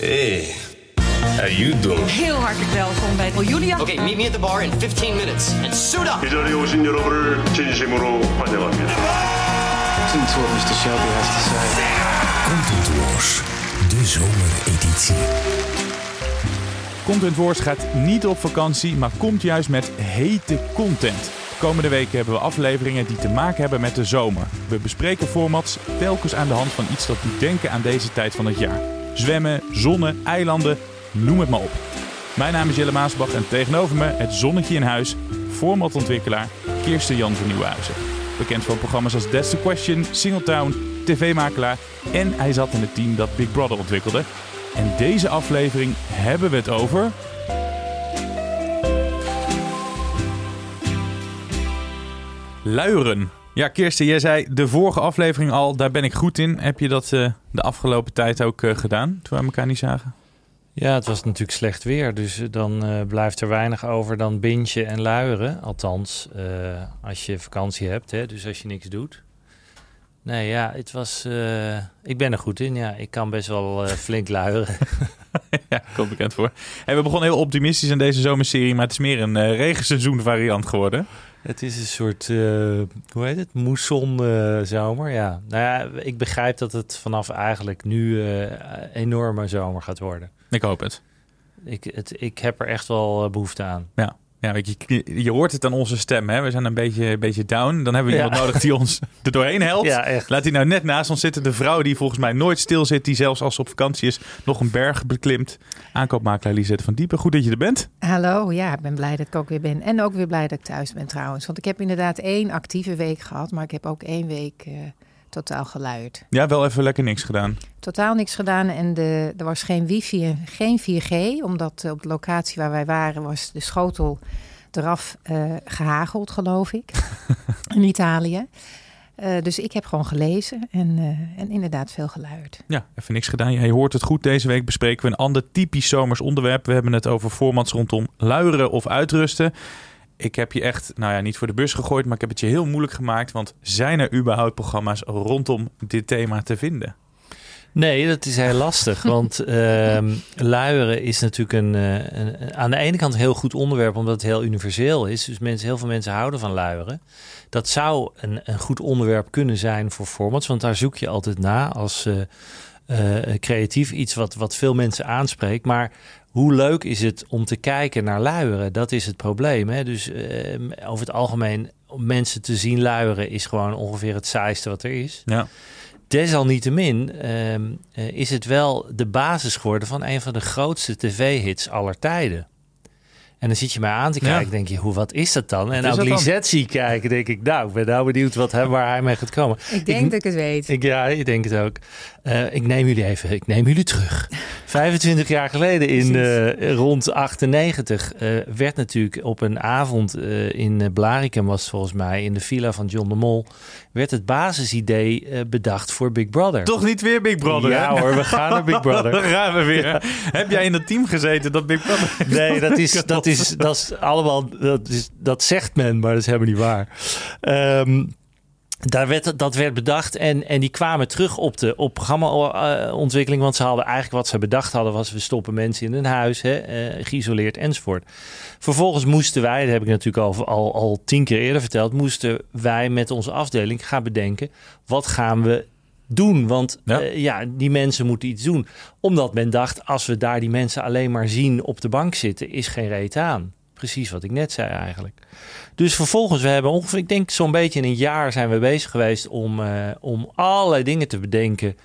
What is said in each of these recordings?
Hey, how you doing? Heel hartelijk welkom bij Julia. Okay, meet me at the bar in 15 minutes and suit up. 이 자리에 오신 여러분을 진심으로 환영합니다. Listen to what Mr. Shelby has to say. Content Wars, de zomereditie. Content Wars gaat niet op vakantie, maar komt juist met hete content. De komende weken hebben we afleveringen die te maken hebben met de zomer. We bespreken formats telkens aan de hand van iets dat doet denken aan deze tijd van het jaar. Zwemmen, zonnen, eilanden, noem het maar op. Mijn naam is Jelle Maasbach en tegenover me het zonnetje in huis, formatontwikkelaar Kirsten Jan van Nieuwenhuizen. Bekend van programma's als That's the Question, Singletown, tv-makelaar en hij zat in het team dat Big Brother ontwikkelde. En deze aflevering hebben we het over. Luieren. Ja, Kirsten, jij zei de vorige aflevering al, daar ben ik goed in. Heb je dat eh, de afgelopen tijd ook eh, gedaan, toen we elkaar niet zagen? Ja, het was natuurlijk slecht weer, dus eh, dan blijft er weinig over dan bintje en luieren. Althans, als je vakantie hebt, hè, dus als je niks doet. Nee, ja, het was... ik ben er goed in, ja. Ik kan best wel flink luieren. ja, komt bekend voor. Hey, we begonnen heel optimistisch aan deze zomerserie, maar het is meer een eh, regenseizoen variant geworden. Het is een soort, eh, hoe heet het, moesson eh, zomer, ja. Nou ja, ik begrijp dat het vanaf eigenlijk nu eh enorme zomer gaat worden. Ik hoop het. Ik, het, ik heb er echt wel eh, behoefte aan. Ja. Ja, weet je, je, je hoort het aan onze stem. Hè? We zijn een beetje, een beetje down. Dan hebben we Ja. iemand nodig die ons er doorheen helpt. Ja, echt. Laat hij nou net naast ons zitten. De vrouw die volgens mij nooit stil zit. Die zelfs als ze op vakantie is nog een berg beklimt. Aankoopmakelaar Lisette van Diepen. Goed dat je er bent. Hallo, ja, ik ben blij dat ik ook weer ben. En ook weer blij dat ik thuis ben trouwens. Want ik heb inderdaad één actieve week gehad, maar ik heb ook één week eh, totaal geluid. Ja, wel even lekker niks gedaan. Totaal niks gedaan en de, er was geen wifi en geen 4G. Omdat op de locatie waar wij waren was de schotel eraf eh, gehageld, geloof ik. in Italië. Eh, dus ik heb gewoon gelezen en, eh, en inderdaad veel geluid. Ja, even niks gedaan. Je hoort het goed. Deze week bespreken we een ander typisch zomers onderwerp. We hebben het over formats rondom luieren of uitrusten. Ik heb je echt, nou ja, niet voor de bus gegooid, maar ik heb het je heel moeilijk gemaakt. Want zijn er überhaupt programma's rondom dit thema te vinden? Nee, dat is heel lastig. Want ehm, luieren is natuurlijk een, eh, een, aan de ene kant een heel goed onderwerp, omdat het heel universeel is. Dus mensen, heel veel mensen houden van luieren. Dat zou een, een goed onderwerp kunnen zijn voor formats, want daar zoek je altijd na als eh, eh, creatief iets wat, wat veel mensen aanspreekt. Maar hoe leuk is het om te kijken naar luieren? Dat is het probleem. Hè? Dus ehm, over het algemeen, om mensen te zien luieren is gewoon ongeveer het saaiste wat er is. Ja. Desalniettemin ehm, eh, is het wel de basis geworden van een van de grootste tv-hits aller tijden. En dan zit je mij aan te Ja. kijken, denk je, hoe, wat is dat dan? En dan? Lisette zie ik kijken, denk ik, nou, ik ben nou benieuwd wat, hij- waar hij mee gaat komen. Ik denk dat ik het weet. Ik, ja, ik denk het ook. Eh, ik neem jullie even, ik neem jullie terug. 25 jaar geleden, in eh, rond 98, eh, werd natuurlijk op een avond eh, in Blarikum, was volgens mij, in de villa van John de Mol, werd het basisidee bedacht voor Big Brother. Toch niet weer Big Brother? Ja hè? hoor, we gaan naar Big Brother. Dan gaan we weer. Heb jij in dat team gezeten dat Big Brother... Nee, dat is, dat is, dat is allemaal, dat, is, dat zegt men, maar dat is helemaal niet waar. Ehm, daar werd, dat werd bedacht en, en die kwamen terug op de op programmaontwikkeling. Want ze hadden eigenlijk wat ze bedacht hadden was we stoppen mensen in een huis, hè, eh, geïsoleerd enzovoort. Vervolgens moesten wij, dat heb ik natuurlijk al, al, al tien keer eerder verteld, moesten wij met onze afdeling gaan bedenken wat gaan we doen. Want Ja. ja. ja, die mensen moeten iets doen. Omdat men dacht, als we daar die mensen alleen maar zien op de bank zitten, is geen reet aan. Precies wat ik net zei eigenlijk. Dus vervolgens, we hebben ongeveer, ik denk zo'n beetje in een jaar zijn we bezig geweest om, eh, om allerlei dingen te bedenken.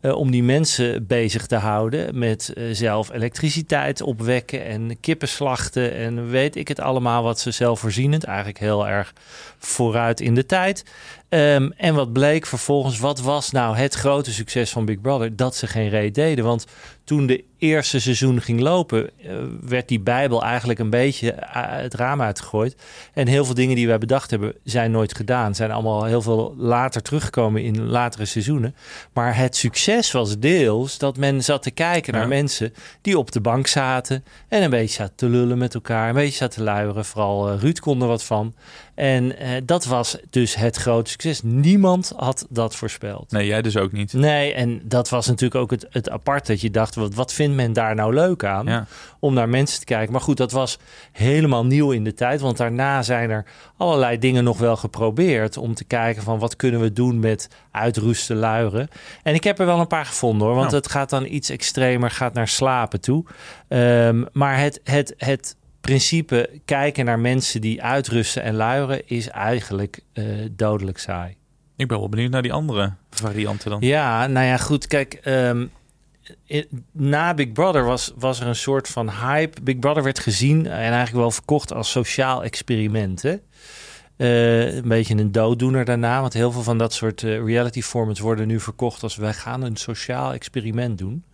eh, om die mensen bezig te houden met eh, zelf elektriciteit opwekken en kippen slachten en weet ik het allemaal wat ze zelfvoorzienend, eigenlijk heel erg vooruit in de tijd. Ehm, en wat bleek vervolgens, wat was nou het grote succes van Big Brother? Dat ze geen reet deden. Want toen de eerste seizoen ging lopen, eh, werd die Bijbel eigenlijk een beetje eh, het raam uitgegooid. En heel veel dingen die wij bedacht hebben, zijn nooit gedaan. Zijn allemaal heel veel later teruggekomen in latere seizoenen. Maar het succes was deels dat men zat te kijken naar Ja. mensen die op de bank zaten en een beetje zaten te lullen met elkaar, een beetje zaten te luieren. Vooral eh, Ruud kon er wat van. En eh, dat was dus het grote succes. Niemand had dat voorspeld. Nee, jij dus ook niet. Nee, en dat was natuurlijk ook het, het apart dat je dacht, wat, wat vindt men daar nou leuk aan? Ja. Om naar mensen te kijken. Maar goed, dat was helemaal nieuw in de tijd. Want daarna zijn er allerlei dingen nog wel geprobeerd. Om te kijken van wat kunnen we doen met uitrusten, luieren. En ik heb er wel een paar gevonden hoor. Want Nou. het gaat dan iets extremer, gaat naar slapen toe. Ehm, maar het, het, het principe kijken naar mensen die uitrusten en luieren is eigenlijk eh, dodelijk saai. Ik ben wel benieuwd naar die andere varianten dan. Ja, nou ja, goed. Kijk, ehm, na Big Brother was, was er een soort van hype. Big Brother werd gezien en eigenlijk wel verkocht als sociaal experiment. Hè? Eh, een beetje een dooddoener daarna. Want heel veel van dat soort eh, reality formats worden nu verkocht als wij gaan een sociaal experiment doen.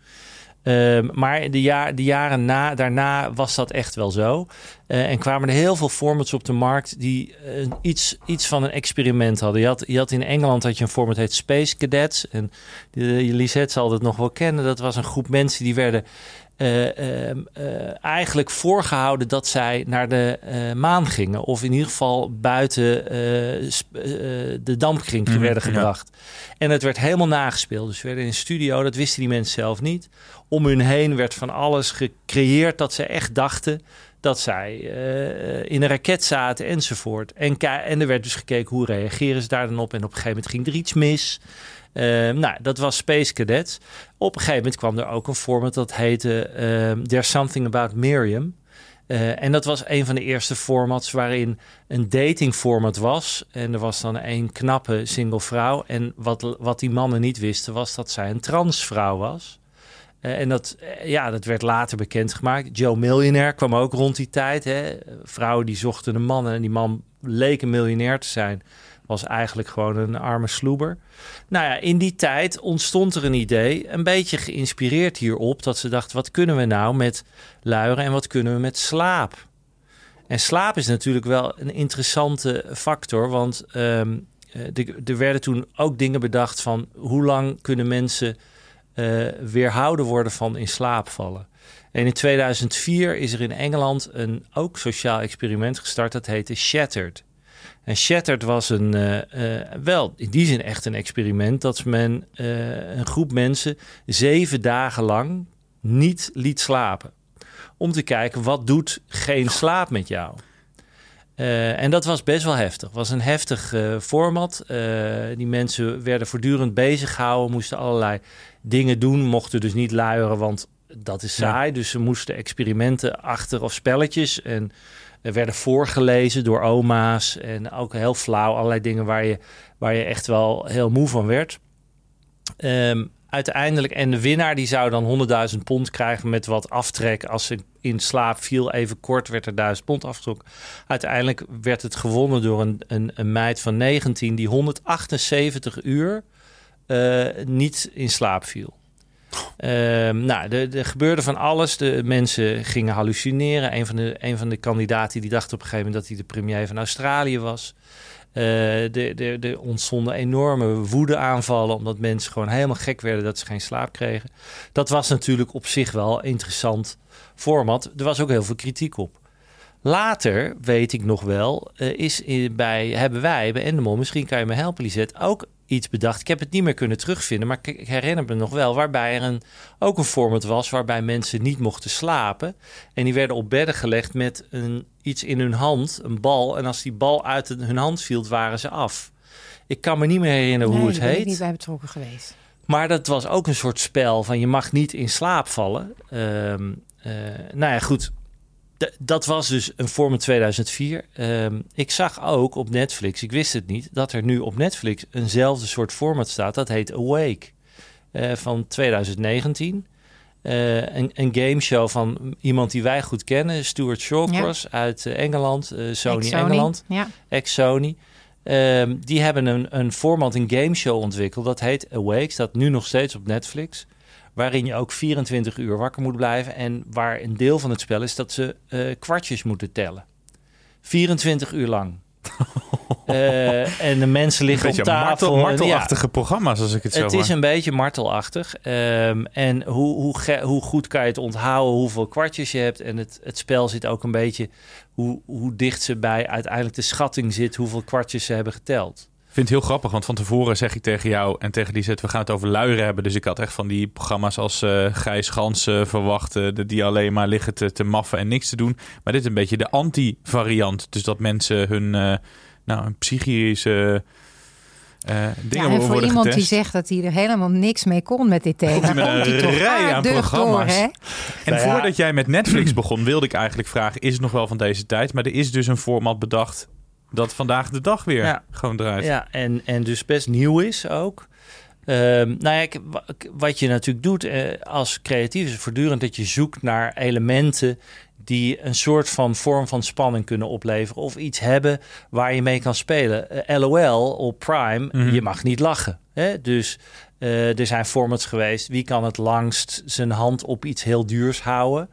Ehm, maar de, jaar, de jaren na, daarna was dat echt wel zo. Eh, en kwamen er heel veel formats op de markt die eh, iets, iets van een experiment hadden. Je had, je had in Engeland had je een format heet Space Cadets. En de, Lisette zal het nog wel kennen. Dat was een groep mensen die werden eh, ehm, eh, eigenlijk voorgehouden dat zij naar de eh, maan gingen. Of in ieder geval buiten de dampkring Mhm, werden ja. gebracht. En het werd helemaal nagespeeld. Dus ze werden in een studio, dat wisten die mensen zelf niet. Om hun heen werd van alles gecreëerd dat ze echt dachten dat zij in een raket zaten enzovoort. En, en er werd dus gekeken hoe reageren ze daar dan op. En op een gegeven moment ging er iets mis. Eh, nou, dat was Space Cadets. Op een gegeven moment kwam er ook een format dat heette ehm, There's Something About Miriam. Eh, en dat was een van de eerste formats waarin een dating format was. En er was dan een knappe single vrouw. En wat, wat die mannen niet wisten was dat zij een transvrouw was. Eh, en dat, eh, ja, dat werd later bekendgemaakt. Joe Millionaire kwam ook rond die tijd. Hè. Vrouwen die zochten een man en die man leek een miljonair te zijn. Was eigenlijk gewoon een arme sloeber. Nou ja, in die tijd ontstond er een idee, een beetje geïnspireerd hierop, dat ze dachten: wat kunnen we nou met luieren en wat kunnen we met slaap? En slaap is natuurlijk wel een interessante factor, want ehm, eh, er- er werden toen ook dingen bedacht van hoe lang kunnen mensen eh, weerhouden worden van in slaap vallen. En in 2004 is er in Engeland een ook sociaal experiment gestart. Dat heette Shattered. En Shattered was een, eh, eh, wel in die zin echt een experiment. Dat men eh, een groep mensen zeven dagen lang niet liet slapen. Om te kijken wat doet geen slaap met jou. En dat was best wel heftig. Het was een heftig format. Die mensen werden voortdurend bezig gehouden, moesten allerlei dingen doen, mochten dus niet luieren, want dat is saai. Dus ze moesten experimenten achter of spelletjes en er werden voorgelezen door oma's en ook heel flauw allerlei dingen waar je, waar je echt wel heel moe van werd. Ehm, uiteindelijk, en de winnaar die zou dan 100.000 pond krijgen met wat aftrek. Als ze in slaap viel, even kort, werd er 1000 pond afgetrokken. Uiteindelijk werd het gewonnen door een, een, een meid van 19 die 178 uur eh, niet in slaap viel. Ehm, nou, er, gebeurde van alles. De mensen gingen hallucineren. Een van de, van de kandidaten die dacht op een gegeven moment dat hij de premier van Australië was. Eh, er ontstonden enorme woedeaanvallen omdat mensen gewoon helemaal gek werden dat ze geen slaap kregen. Dat was natuurlijk op zich wel interessant format. Er was ook heel veel kritiek op. Later, weet ik nog wel, eh, is bij, hebben wij bij Endemol, misschien kan je me helpen Lisette, ook iets bedacht. Ik heb het niet meer kunnen terugvinden, maar ik, herinner me nog wel, waarbij er een, ook een format was waarbij mensen niet mochten slapen. En die werden op bedden gelegd met een, iets in hun hand, een bal. En als die bal uit hun hand viel, waren ze af. Ik kan me niet meer herinneren hoe het ben ik heet. niet bij betrokken geweest. Maar dat was ook een soort spel van je mag niet in slaap vallen. Eh, nou ja, goed. Dat was dus een format 2004. Ehm, ik zag ook op Netflix, ik wist het niet, dat er nu op Netflix eenzelfde soort format staat. Dat heet Awake eh, van 2019. Eh, een, een gameshow van iemand die wij goed kennen, Stuart Shawcross uit eh, Engeland, Sony Engeland Ja. ex-Sony. Ehm, die hebben een, een format, een gameshow ontwikkeld. Dat heet Awake. Staat nu nog steeds op Netflix. Waarin je ook 24 uur wakker moet blijven. En waar een deel van het spel is dat ze eh, kwartjes moeten tellen. 24 uur lang. Eh, en de mensen liggen op tafel. martel, en- martelachtige programma's, als ik het zo het is een beetje martelachtig. Ehm, en hoe, hoe, hoe goed kan je het onthouden hoeveel kwartjes je hebt. En het, het spel zit ook een beetje hoe, hoe dicht ze bij uiteindelijk de schatting zit. Hoeveel kwartjes ze hebben geteld. Ik vind het heel grappig, want van tevoren zeg ik tegen jou en tegen die zet, we gaan het over luieren hebben. Dus ik had echt van die programma's als eh Gijs Gans eh, verwacht, die alleen maar liggen te, te maffen en niks te doen. Maar dit is een beetje de anti-variant. Dus dat mensen hun, eh, nou, hun psychische eh, Ja, dingen en voor iemand die zegt dat hij er helemaal niks mee kon met dit thema, Komt hij met komt een hij toch rij aan door, programma's. hè? En Nou ja. voordat jij met Netflix begon, wilde ik eigenlijk vragen: is het nog wel van deze tijd? Maar er is dus een format bedacht dat vandaag de dag weer Ja. gewoon draait. Ja, en, en dus best nieuw is ook. Ehm, nou ja, wat je natuurlijk doet eh, als creatief is voortdurend dat je zoekt naar elementen die een soort van vorm van spanning kunnen opleveren of iets hebben waar je mee kan spelen. Eh, LOL op Prime, Mhm. je mag niet lachen. Hè? Dus eh, er zijn formats geweest. Wie kan het langst zijn hand op iets heel duurs houden?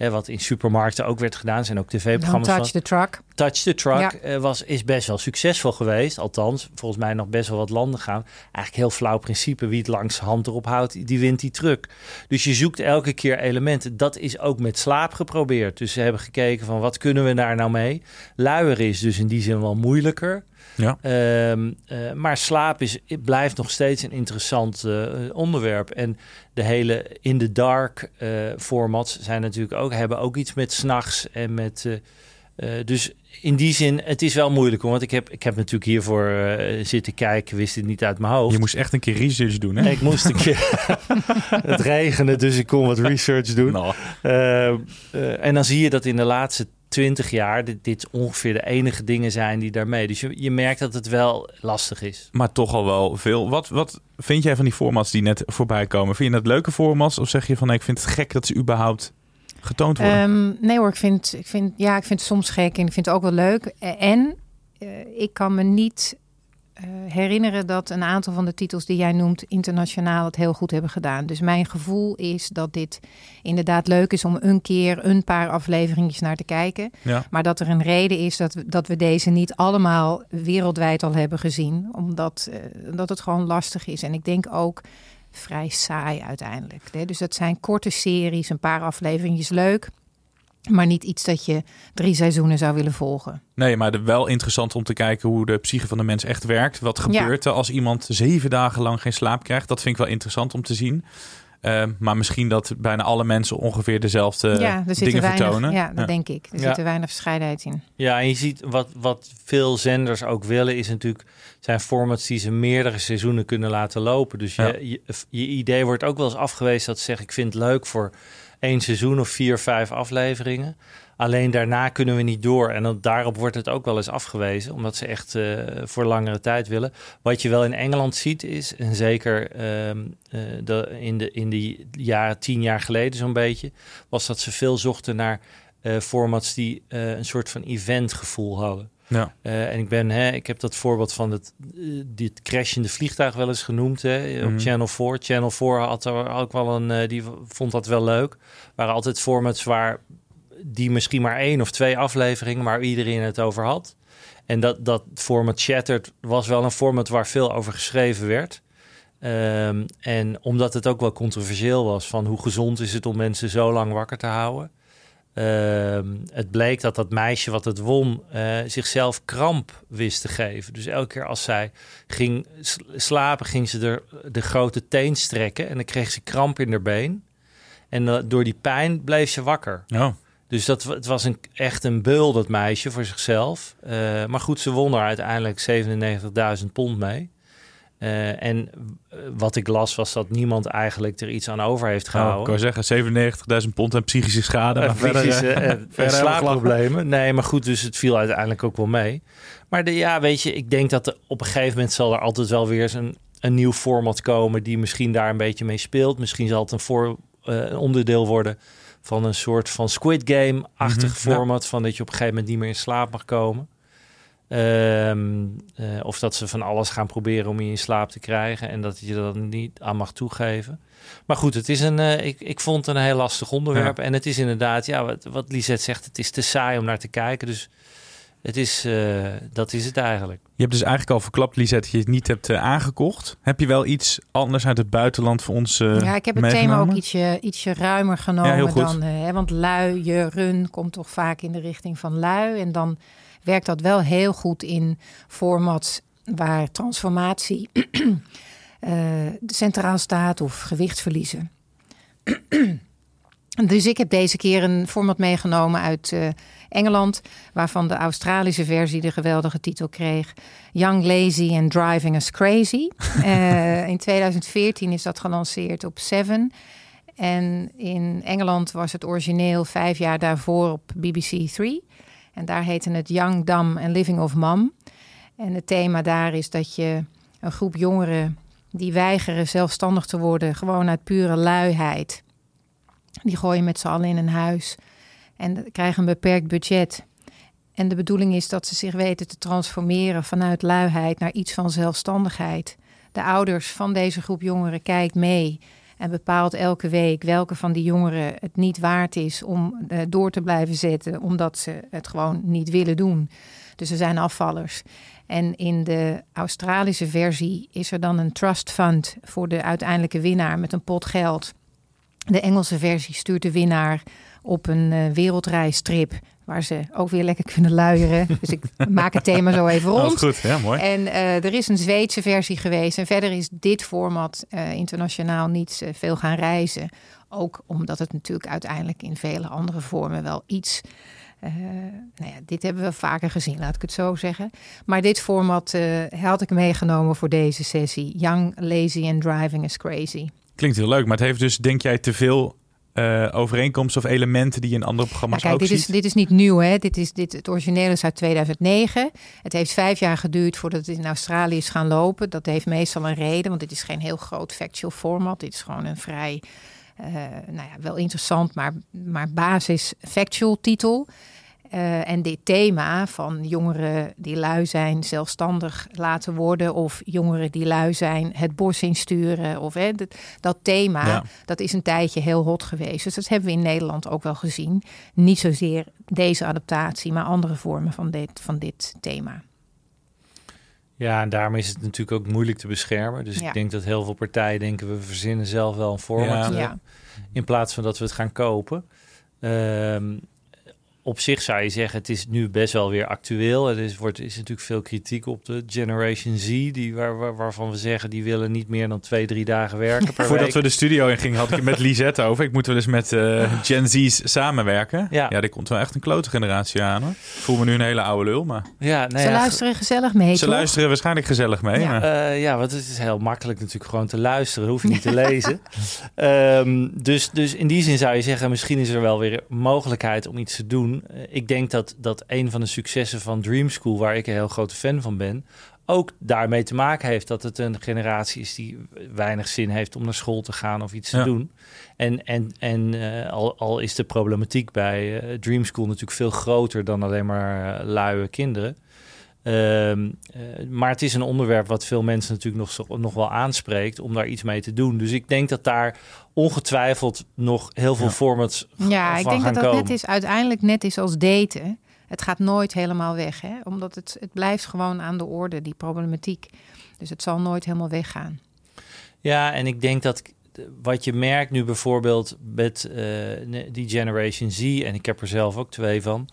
Hè, wat in supermarkten ook werd gedaan. Zijn ook tv-programma's van. touch the truck. Touch the Truck Ja. eh, was, is best wel succesvol geweest. Althans, volgens mij nog best wel wat landen gaan. Eigenlijk heel flauw principe. Wie het langs hand erop houdt, die wint die truck. Dus je zoekt elke keer elementen. Dat is ook met slaap geprobeerd. Dus ze hebben gekeken van wat kunnen we daar nou mee. Luier is dus in die zin wel moeilijker. Ja. Ehm, eh, maar slaap is, blijft nog steeds een interessant eh, onderwerp. En de hele in the dark eh, formats zijn natuurlijk ook, hebben ook iets met s'nachts en met. dus in die zin, het is wel moeilijk. Want ik heb, ik heb natuurlijk hiervoor zitten kijken, wist het niet uit mijn hoofd. Je moest echt een keer research doen, hè? Ik moest een keer. het regende, dus ik kon wat research doen. Nou, Eh, eh, en dan zie je dat in de laatste twintig jaar dit, dit ongeveer de enige dingen zijn die daarmee. Dus je, je merkt dat het wel lastig is. maar toch al wel veel. Wat, wat vind jij van die formats die net voorbij komen? Vind je dat leuke formats? Of zeg je van nee, ik vind het gek dat ze überhaupt getoond worden? Ehm, nee hoor, ik vind, ik, vind, ja, ik vind het soms gek en ik vind het ook wel leuk. En eh, ik kan me niet herinneren dat een aantal van de titels die jij noemt internationaal het heel goed hebben gedaan. Dus mijn gevoel is dat dit inderdaad leuk is om een keer een paar afleveringetjes naar te kijken. ja. Maar dat er een reden is dat we, dat we deze niet allemaal wereldwijd al hebben gezien. Omdat eh, dat het gewoon lastig is. En ik denk ook vrij saai uiteindelijk. Hè? Dus dat zijn korte series, een paar afleveringetjes leuk. Maar niet iets dat je drie seizoenen zou willen volgen. Nee, maar wel interessant om te kijken hoe de psyche van de mens echt werkt. Wat Ja. gebeurt er als iemand zeven dagen lang geen slaap krijgt? Dat vind ik wel interessant om te zien. Ehm, maar misschien dat bijna alle mensen ongeveer dezelfde ja, er dingen er weinig, vertonen. ja, dat denk ik. Er Ja. zit er weinig verscheidenheid in. Ja, en je ziet wat, wat veel zenders ook willen, is natuurlijk zijn formats die ze meerdere seizoenen kunnen laten lopen. Dus je, Ja. je, je idee wordt ook wel eens afgewezen dat ze zeggen: ik vind het leuk voor één seizoen of vier, vijf afleveringen. Alleen daarna kunnen we niet door. En dan, daarop wordt het ook wel eens afgewezen, omdat ze echt eh, voor langere tijd willen. Wat je wel in Engeland ziet is, en zeker ehm, eh, in, de, in de jaren tien jaar geleden zo'n beetje, was dat ze veel zochten naar eh, formats die een soort van eventgevoel hadden. Ja. Eh, en ik ben, hè, ik heb dat voorbeeld van het, eh, dit crashende vliegtuig wel eens genoemd hè, op Mhm. Channel 4. Channel 4 had er ook wel een, eh, die vond dat wel leuk. Waren altijd formats waar die misschien maar één of twee afleveringen, maar iedereen het over had. En dat, dat format Shattered was wel een format waar veel over geschreven werd. Ehm, en omdat het ook wel controversieel was van hoe gezond is het om mensen zo lang wakker te houden. Ehm, het bleek dat dat meisje wat het won eh, zichzelf kramp wist te geven. Dus elke keer als zij ging slapen, ging ze er de grote teen strekken en dan kreeg ze kramp in haar been. En eh, door die pijn bleef ze wakker. Oh. Dus dat, het was een, echt een beul, dat meisje, voor zichzelf. Eh, maar goed, ze won er uiteindelijk 97.000 pond mee. Eh, en wat ik las was dat niemand eigenlijk er iets aan over heeft Oh, gehouden. ik wou zeggen 97.000 pond en psychische schade. Verder, fysische eh, verder slaapproblemen. Nee, maar goed, dus het viel uiteindelijk ook wel mee. Maar de, ja, weet je, ik denk dat er op een gegeven moment zal er altijd wel weer een, een nieuw format komen die misschien daar een beetje mee speelt. Misschien zal het een, voor, een onderdeel worden van een soort van Squid Game-achtig Mhm, format. Van dat je op een gegeven moment niet meer in slaap mag komen. Ehm, eh, of dat ze van alles gaan proberen om je in slaap te krijgen en dat je dat niet aan mag toegeven. Maar goed, het is een, eh, ik, ik vond het een heel lastig onderwerp. En het is inderdaad, ja, wat, wat Lisette zegt, het is te saai om naar te kijken. Dus het is, eh, dat is het eigenlijk. Je hebt dus eigenlijk al verklapt, Lisette, dat je het niet hebt uh, aangekocht. Heb je wel iets anders uit het buitenland voor ons uh, Ja, ik heb het thema ook ietsje, ietsje ruimer genomen ja, dan... Hè, want lui, je, run komt toch vaak in de richting van lui. En dan werkt dat wel heel goed in formats waar transformatie centraal staat of gewichtsverliezen. dus ik heb deze keer een format meegenomen uit Engeland, waarvan de Australische versie de geweldige titel kreeg: Young Lazy and Driving Us Crazy. uh, in 2014 is dat gelanceerd op Seven. En in Engeland was het origineel vijf jaar daarvoor op BBC 3. En daar heette het Young, Dumb and Living of Mom. En het thema daar is dat je een groep jongeren die weigeren zelfstandig te worden, gewoon uit pure luiheid. Die gooien met z'n allen in een huis en krijgen een beperkt budget. En de bedoeling is dat ze zich weten te transformeren vanuit luiheid naar iets van zelfstandigheid. De ouders van deze groep jongeren kijkt mee en bepaalt elke week welke van die jongeren het niet waard is om uh, door te blijven zetten, omdat ze het gewoon niet willen doen. Dus er zijn afvallers. En in de Australische versie is er dan een trust fund voor de uiteindelijke winnaar met een pot geld. De Engelse versie stuurt de winnaar op een uh, wereldreistrip. Waar ze ook weer lekker kunnen luieren. dus ik maak het thema zo even rond. Oh, goed, ja, mooi. En uh, er is een Zweedse versie geweest. En verder is dit format uh, internationaal niet veel gaan reizen. Ook omdat het natuurlijk uiteindelijk in vele andere vormen wel iets. Nou ja, dit hebben we vaker gezien, laat ik het zo zeggen. Maar dit format had ik meegenomen voor deze sessie. Young, lazy and driving is crazy. Klinkt heel leuk, maar het heeft dus, denk jij, te veel uh, overeenkomsten of elementen die in andere programma's ja, kijk, ook dit Is, dit is niet nieuw, hè? Dit is, dit, het origineel is uit 2009. Het heeft vijf jaar geduurd voordat het in Australië is gaan lopen. Dat heeft meestal een reden, want dit is geen heel groot factual format. Dit is gewoon een vrij, uh, nou ja, wel interessant, maar, maar basis factual titel. Uh, en dit thema van jongeren die lui zijn, zelfstandig laten worden, of jongeren die lui zijn, het bos insturen, of hè, dat, dat thema, ja. dat is een tijdje heel hot geweest. Dus dat hebben we in Nederland ook wel gezien. Niet zozeer deze adaptatie, maar andere vormen van dit, van dit thema. Ja, en daarom is het natuurlijk ook moeilijk te beschermen. Dus ja. ik denk dat heel veel partijen denken we verzinnen zelf wel een format. Ja. In plaats van dat we het gaan kopen. Um, op zich zou je zeggen, het is nu best wel weer actueel. Er is, wordt, is natuurlijk veel kritiek op de Generation Z, die, waar, waar, waarvan we zeggen, die willen niet meer dan twee, drie dagen werken per Voordat week. we de studio in gingen, had ik het met Lisette over. Ik moet wel eens met uh, Gen Z's samenwerken. Ja. ja, er komt wel echt een klote generatie aan. Hoor. Ik voel me nu een hele oude lul, maar... Ja, nee, Ze ja, luisteren gezellig mee, Ze toch? luisteren waarschijnlijk gezellig mee. Ja, maar... uh, ja want het is heel makkelijk natuurlijk gewoon te luisteren. hoef je niet te lezen. um, dus, dus in die zin zou je zeggen, misschien is er wel weer mogelijkheid om iets te doen. Uh, ik denk dat, dat een van de successen van Dream School, waar ik een heel grote fan van ben, ook daarmee te maken heeft dat het een generatie is die weinig zin heeft om naar school te gaan of iets ja. te doen. En, en, en uh, al, al is de problematiek bij uh, Dream School natuurlijk veel groter dan alleen maar uh, luie kinderen. Um, maar het is een onderwerp wat veel mensen natuurlijk nog, nog wel aanspreekt om daar iets mee te doen. Dus ik denk dat daar ongetwijfeld nog heel veel ja. formats ja, van ik denk dat dat komen. net is, uiteindelijk net is als daten. Het gaat nooit helemaal weg, hè? omdat het, het blijft gewoon aan de orde, die problematiek. Dus het zal nooit helemaal weggaan. Ja, en ik denk dat wat je merkt nu bijvoorbeeld met uh, die Generation Z, en ik heb er zelf ook twee van,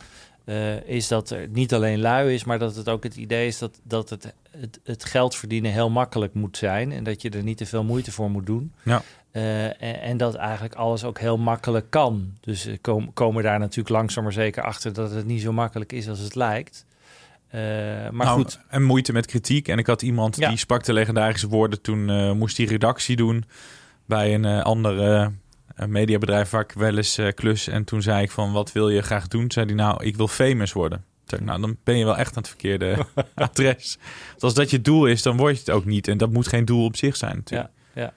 uh, is dat er niet alleen lui is, maar dat het ook het idee is dat, dat het, het, het geld verdienen heel makkelijk moet zijn en dat je er niet te veel moeite voor moet doen. Ja. Uh, en, en, dat eigenlijk alles ook heel makkelijk kan. Dus uh, kom, komen daar natuurlijk langzaam maar zeker achter dat het niet zo makkelijk is als het lijkt. Uh, maar nou, goed. En moeite met kritiek. En ik had iemand ja. die sprak de legendarische woorden. Toen moest hij redactie doen bij een uh, ander mediabedrijf waar ik wel eens klus. En toen zei ik van, wat wil je graag doen? Zei hij, nou, ik wil famous worden. Toen, nou, dan ben je wel echt aan het verkeerde adres. Als dat je doel is, dan word je het ook niet. En dat moet geen doel op zich zijn natuurlijk. Ja, ja.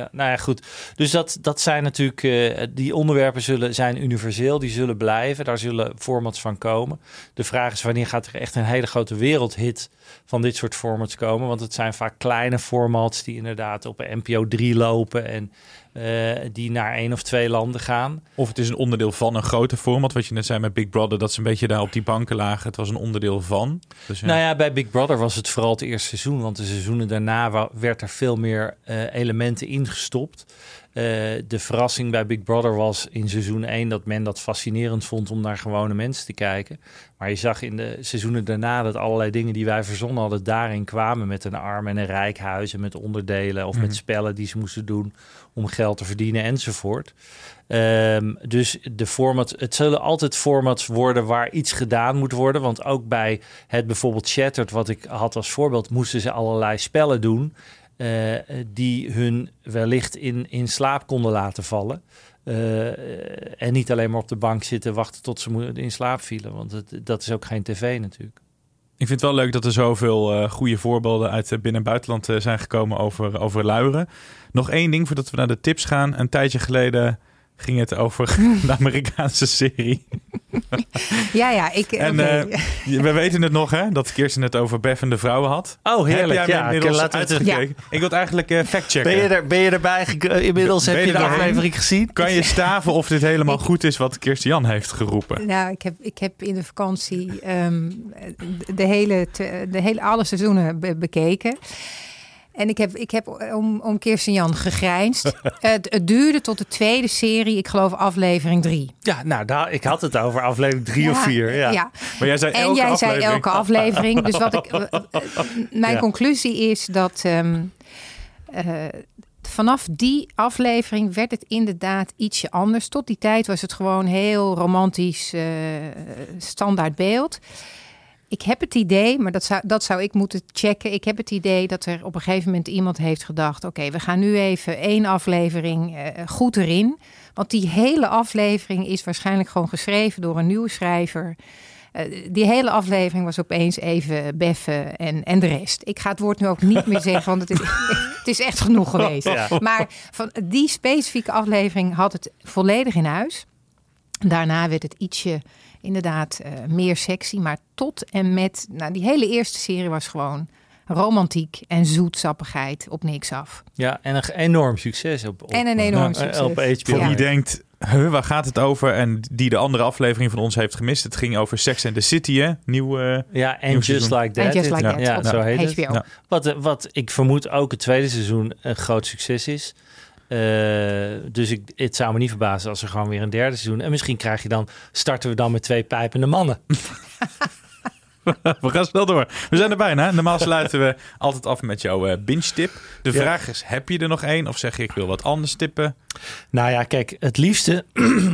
ja, nou ja, goed. Dus dat, dat zijn natuurlijk, eh, die onderwerpen zullen, zijn universeel, die zullen blijven. Daar zullen formats van komen. De vraag is wanneer gaat er echt een hele grote wereldhit van dit soort formats komen. Want het zijn vaak kleine formats die inderdaad op een NPO 3 lopen en eh, die naar één of twee landen gaan. Of het is een onderdeel van een grote format. Wat je net zei met Big Brother, dat ze een beetje daar op die banken lagen. Het was een onderdeel van. Dus ja. Nou ja, bij Big Brother was het vooral het eerste seizoen. Want de seizoenen daarna werd er veel meer eh, elementen ingestopt. Eh, de verrassing bij Big Brother was in seizoen 1 dat men dat fascinerend vond om naar gewone mensen te kijken. Maar je zag in de seizoenen daarna dat allerlei dingen die wij verzonnen hadden daarin kwamen. Met een arm en een rijk huis en met onderdelen of Mhm. met spellen die ze moesten doen om geld te verdienen enzovoort. Ehm, dus de format, het zullen altijd formats worden waar iets gedaan moet worden. Want ook bij het bijvoorbeeld Shattered, wat ik had als voorbeeld, moesten ze allerlei spellen doen. Eh, die hun wellicht in, in slaap konden laten vallen. Eh, en niet alleen maar op de bank zitten wachten tot ze in slaap vielen. Want dat is ook geen tv natuurlijk. Ik vind het wel leuk dat er zoveel eh goede voorbeelden uit binnen- en buitenland zijn gekomen over, over luieren. Nog één ding voordat we naar de tips gaan. Een tijdje geleden ging het over de Amerikaanse serie. Ja, ja, ik... En eh, we weten het nog, hè? Dat Kirsten het over beffende vrouwen had. Oh, heerlijk. Heb jij Ja, hem inmiddels laten we het- uitgekeken? Ik wil het eigenlijk eh factchecken. Ben je, er, ben je erbij? Inmiddels Ben heb je de aflevering gezien? Kan je staven of dit helemaal Ik- goed is wat Kirsten Jan heeft geroepen? Nou, ik heb, ik heb in de vakantie ehm, de, hele, te- de hele alle seizoenen be- bekeken. En ik heb, ik heb om, om Kirsten Jan gegrijnsd. het, het duurde tot de tweede serie, ik geloof aflevering drie. Ja, nou, daar, ik had het over aflevering drie Ja, of vier. Ja. ja. Maar jij zei En elke jij aflevering. zei elke aflevering. Dus wat ik, mijn Ja. conclusie is dat ehm, eh, vanaf die aflevering werd het inderdaad ietsje anders. Tot die tijd was het gewoon heel romantisch, eh, standaard beeld. Ik heb het idee, maar dat zou, dat zou ik moeten checken. Ik heb het idee dat er op een gegeven moment iemand heeft gedacht: oké, we gaan nu even één aflevering eh, goed erin. Want die hele aflevering is waarschijnlijk gewoon geschreven door een nieuwe schrijver. Eh, die hele aflevering was opeens even beffen en, en de rest. Ik ga het woord nu ook niet meer zeggen, want het is, het is echt genoeg geweest. Ja. Maar van die specifieke aflevering had het volledig in huis. Daarna werd het ietsje inderdaad eh, meer sexy. Maar tot en met, nou die hele eerste serie was gewoon romantiek en zoetsappigheid op niks af. Ja, en een enorm succes op, op, En een enorm succes. op HBO. Voor Ja. wie denkt, huh, waar gaat het over? En die de andere aflevering van ons heeft gemist. Het ging over Sex and the City, hè? Nieuw, eh, Ja, en Nieuw Just. Like That. En Just Like ja, That Ja, op zo heet het. HBO. Ja. Wat, wat ik vermoed ook het tweede seizoen een groot succes is. Eh, dus ik, het zou me niet verbazen als er gewoon weer een derde seizoen... En misschien krijg je dan, starten we dan met twee pijpende mannen. we gaan snel door. We zijn er bijna. Normaal sluiten we altijd af met jouw eh, binge-tip. De Ja. vraag is, heb je er nog één? Of zeg je, ik wil wat anders tippen? Nou ja, kijk, het liefste...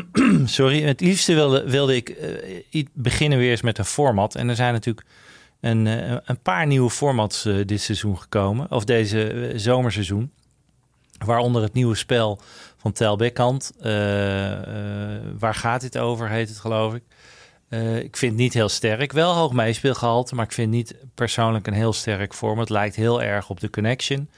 sorry, het liefste wilde, wilde ik i- beginnen weer eens met een format. En er zijn natuurlijk een, een paar nieuwe formats dit seizoen gekomen. Of deze zomerseizoen. Waaronder het nieuwe spel van Tel Bekkant. Eh, eh, waar gaat dit over, heet het geloof ik. Eh, ik vind het niet heel sterk. Wel hoog meespeelgehalte, maar ik vind niet persoonlijk een heel sterk vorm. Het lijkt heel erg op de Connection.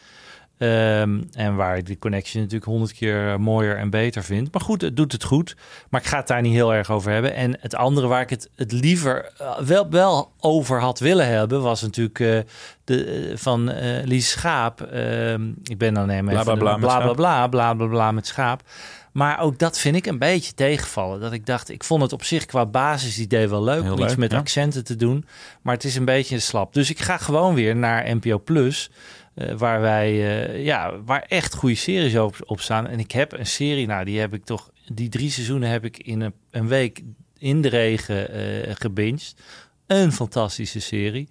Ehm, en waar ik de Connection natuurlijk honderd keer mooier en beter vind. Maar goed, het doet het goed. Maar ik ga het daar niet heel erg over hebben. En het andere waar ik het, het liever eh, wel, wel over had willen hebben... was natuurlijk eh, de, eh, van eh Lies Schaap. Ehm, ik ben dan even... Bla, bla, bla met bla, bla, bla, bla, bla, bla met schaap. Maar ook dat vind ik een beetje tegenvallen. Dat ik dacht, ik vond het op zich qua basisidee wel leuk Heel om iets met ja. accenten te doen. Maar het is een beetje slap. Dus ik ga gewoon weer naar NPO Plus. Eh, waar wij, eh, ja, waar echt goede series op, op staan. En ik heb een serie, nou, die heb ik toch, die drie seizoenen heb ik in een, een week in de regen eh gebinged. Een fantastische serie.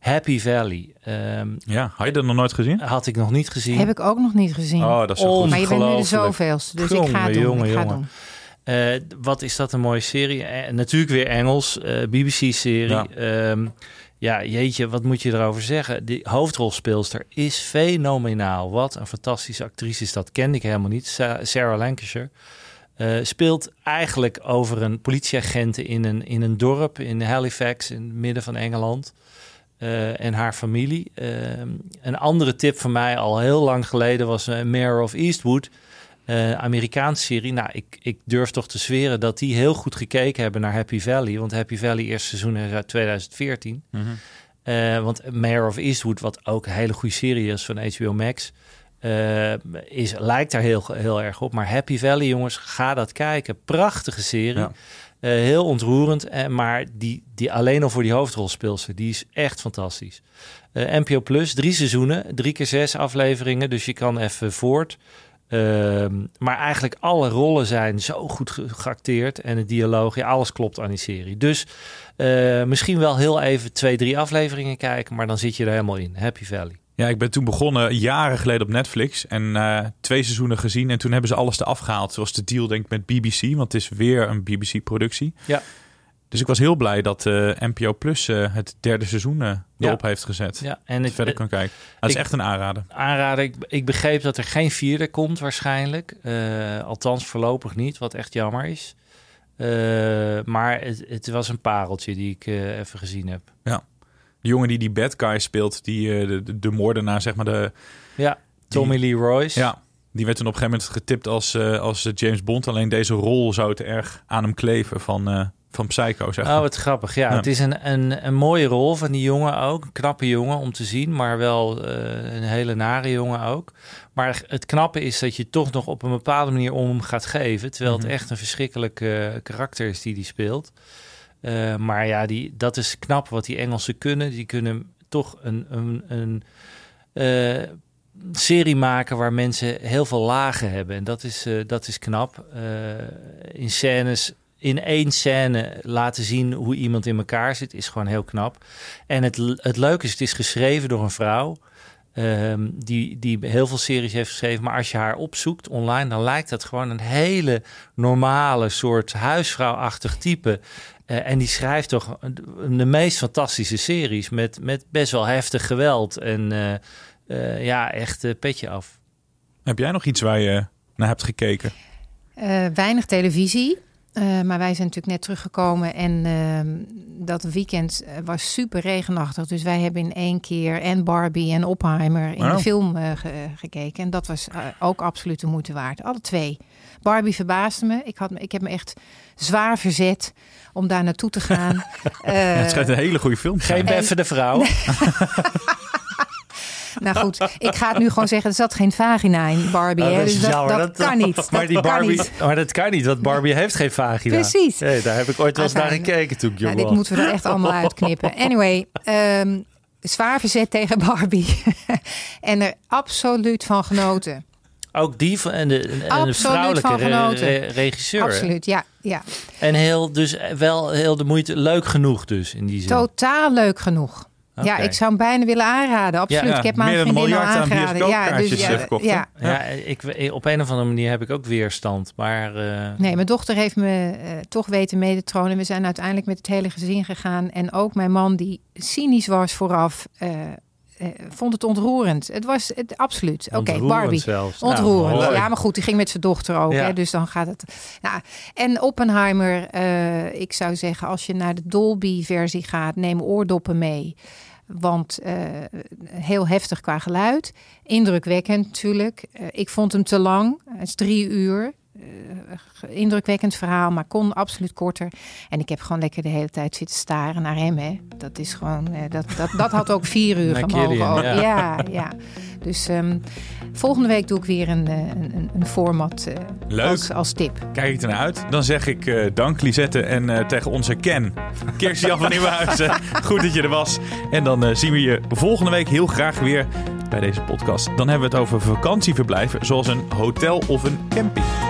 Happy Valley. Ehm, Ja, had je dat nog nooit gezien? had ik nog niet gezien. Heb ik ook nog niet gezien. Oh, dat is zo goed. maar je bent nu de zoveelste, dus ik ga het doen. jongen, ik ga jongen. doen. Eh, wat is dat een mooie serie? En natuurlijk weer Engels, eh, BBC-serie. Ja. Ja. Ja, jeetje, wat moet je erover zeggen? Die hoofdrolspeelster is fenomenaal. Wat een fantastische actrice is dat. Kende ik helemaal niet. Sa- Sarah Lancashire. Eh, speelt eigenlijk over een politieagent in een, in een dorp in Halifax, in het midden van Engeland. eh, en haar familie. Ehm, een andere tip van mij al heel lang geleden was uh, Mayor of Eastwood. Uh, Amerikaanse serie. Nou, ik, ik durf toch te zweren dat die heel goed gekeken hebben naar Happy Valley. Want Happy Valley eerste seizoen is uit 2014. Mhm. want Mayor of Eastwood, wat ook een hele goede serie is van HBO Max... is, lijkt daar heel, heel erg op. Maar Happy Valley, jongens, ga dat kijken. Prachtige serie. Ja. Uh, heel ontroerend, uh, maar die, die alleen al voor die hoofdrolspeelster, die is echt fantastisch. Uh, NPO Plus, drie seizoenen, drie keer zes afleveringen, dus je kan even voort. Ehm, maar eigenlijk alle rollen zijn zo goed ge geacteerd en het dialoog, ja, alles klopt aan die serie. Dus misschien wel heel even twee, drie afleveringen kijken, maar dan zit je er helemaal in. Happy Valley. Ja, ik ben toen begonnen jaren geleden op Netflix en uh, twee seizoenen gezien. En toen hebben ze alles eraf gehaald. Zoals de deal denk ik met BBC, want het is weer een BBC-productie. Ja. Dus ik was heel blij dat uh, NPO Plus uh, het derde seizoen erop ja. heeft gezet. Ja, en ik verder kan kijken. Dat is echt een aanrader. Aanrader. Ik, ik, begreep dat er geen vierde komt waarschijnlijk. althans voorlopig niet, wat echt jammer is. maar het, het, was een pareltje die ik even gezien heb. Ja. De jongen die die bad guy speelt, die de, de, de moordenaar, zeg maar de... Ja, Tommy die, Lee Royce. Ja, die werd toen op een gegeven moment getipt als, als James Bond. Alleen deze rol zou te erg aan hem kleven van, van Psycho, zeg maar. Oh, wat grappig. Ja, Ja. het is een, een, een mooie rol van die jongen ook. Een knappe jongen om te zien, maar wel uh, een hele nare jongen ook. Maar het knappe is dat je toch nog op een bepaalde manier om hem gaat geven. Terwijl Mhm. het echt een verschrikkelijk karakter is die die speelt. Uh, maar ja, die, dat is knap wat die Engelsen kunnen. Die kunnen toch een, een, een serie maken waar mensen heel veel lagen hebben. En dat is, dat is knap. in scènes, in één scène laten zien hoe iemand in elkaar zit, is gewoon heel knap. En het, het leuke is, het is geschreven door een vrouw. Um, die, die heel veel series heeft geschreven. Maar als je haar opzoekt online, dan lijkt dat gewoon een hele normale soort huisvrouwachtig type. Uh, en die schrijft toch de meest fantastische series met, met best wel heftig geweld. En uh, uh, ja, echt petje af. Heb jij nog iets waar je naar hebt gekeken? Uh, weinig televisie. Uh, maar wij zijn natuurlijk net teruggekomen en uh, dat weekend was super regenachtig. Dus wij hebben in één keer en Barbie en Oppenheimer in de film uh, ge gekeken. En dat was uh, ook absoluut de moeite waard. Alle twee. Barbie verbaasde me. Ik, had, me- ik heb me echt zwaar verzet om daar naartoe te gaan. Ja, het schijnt een hele goede film Geen zijn. beffende vrouw. nou goed, ik ga het nu gewoon zeggen. Er zat geen vagina in Barbie. Oh, dat dus dat, kan niet. Maar, dat die kan Barbie, niet. maar dat kan niet, want Barbie heeft geen vagina. Precies. Nee, daar heb ik ooit wel eens naar gekeken toen ik jong Nou, dit moeten we er echt allemaal uitknippen. Anyway, ehm, zwaar verzet tegen Barbie. en er absoluut van genoten. Ook die van en de, en de vrouwelijke re- re- regisseur. Absoluut, ja. ja. En heel, dus wel heel de moeite, leuk genoeg dus in die zin. Totaal leuk genoeg. Ja, ik zou hem bijna willen aanraden. Absoluut. Ja, ik heb mijn vriendin al miljard aan aangeraden. Ja, dus ja, verkocht, ja. Ja, ik, op een of andere manier heb ik ook weerstand. Maar eh, Nee, mijn dochter heeft me eh, toch weten mee te tronen. We zijn uiteindelijk met het hele gezin gegaan. En ook mijn man, die cynisch was vooraf, eh, vond het ontroerend. Het was het absoluut. Oké, Barbie. zelfs. Nou, Ontroerend. ja, maar goed, die ging met zijn dochter ook. Ja. Hè, dus dan gaat het. Nou, en Oppenheimer, eh, ik zou zeggen, als je naar de Dolby-versie gaat, neem oordoppen mee. Want eh, heel heftig qua geluid. Indrukwekkend natuurlijk. Eh, ik vond hem te lang. Het is drie uur. Eh, indrukwekkend verhaal, maar kon absoluut korter. En ik heb gewoon lekker de hele tijd zitten staren naar hem. Hè. Dat is gewoon, eh, dat, dat, dat had ook vier uur gemogen. Ja. ja. ja, Dus ehm, volgende week doe ik weer een, eh, een, een, format Leuk. Als, als tip. Kijk ik ernaar uit. Dan zeg ik eh, dank Lisette en tegen onze Ken. Kirsten van Nieuwenhuizen. Goed dat je er was. En dan zien we je volgende week heel graag weer bij deze podcast. Dan hebben we het over vakantieverblijven zoals een hotel of een camping.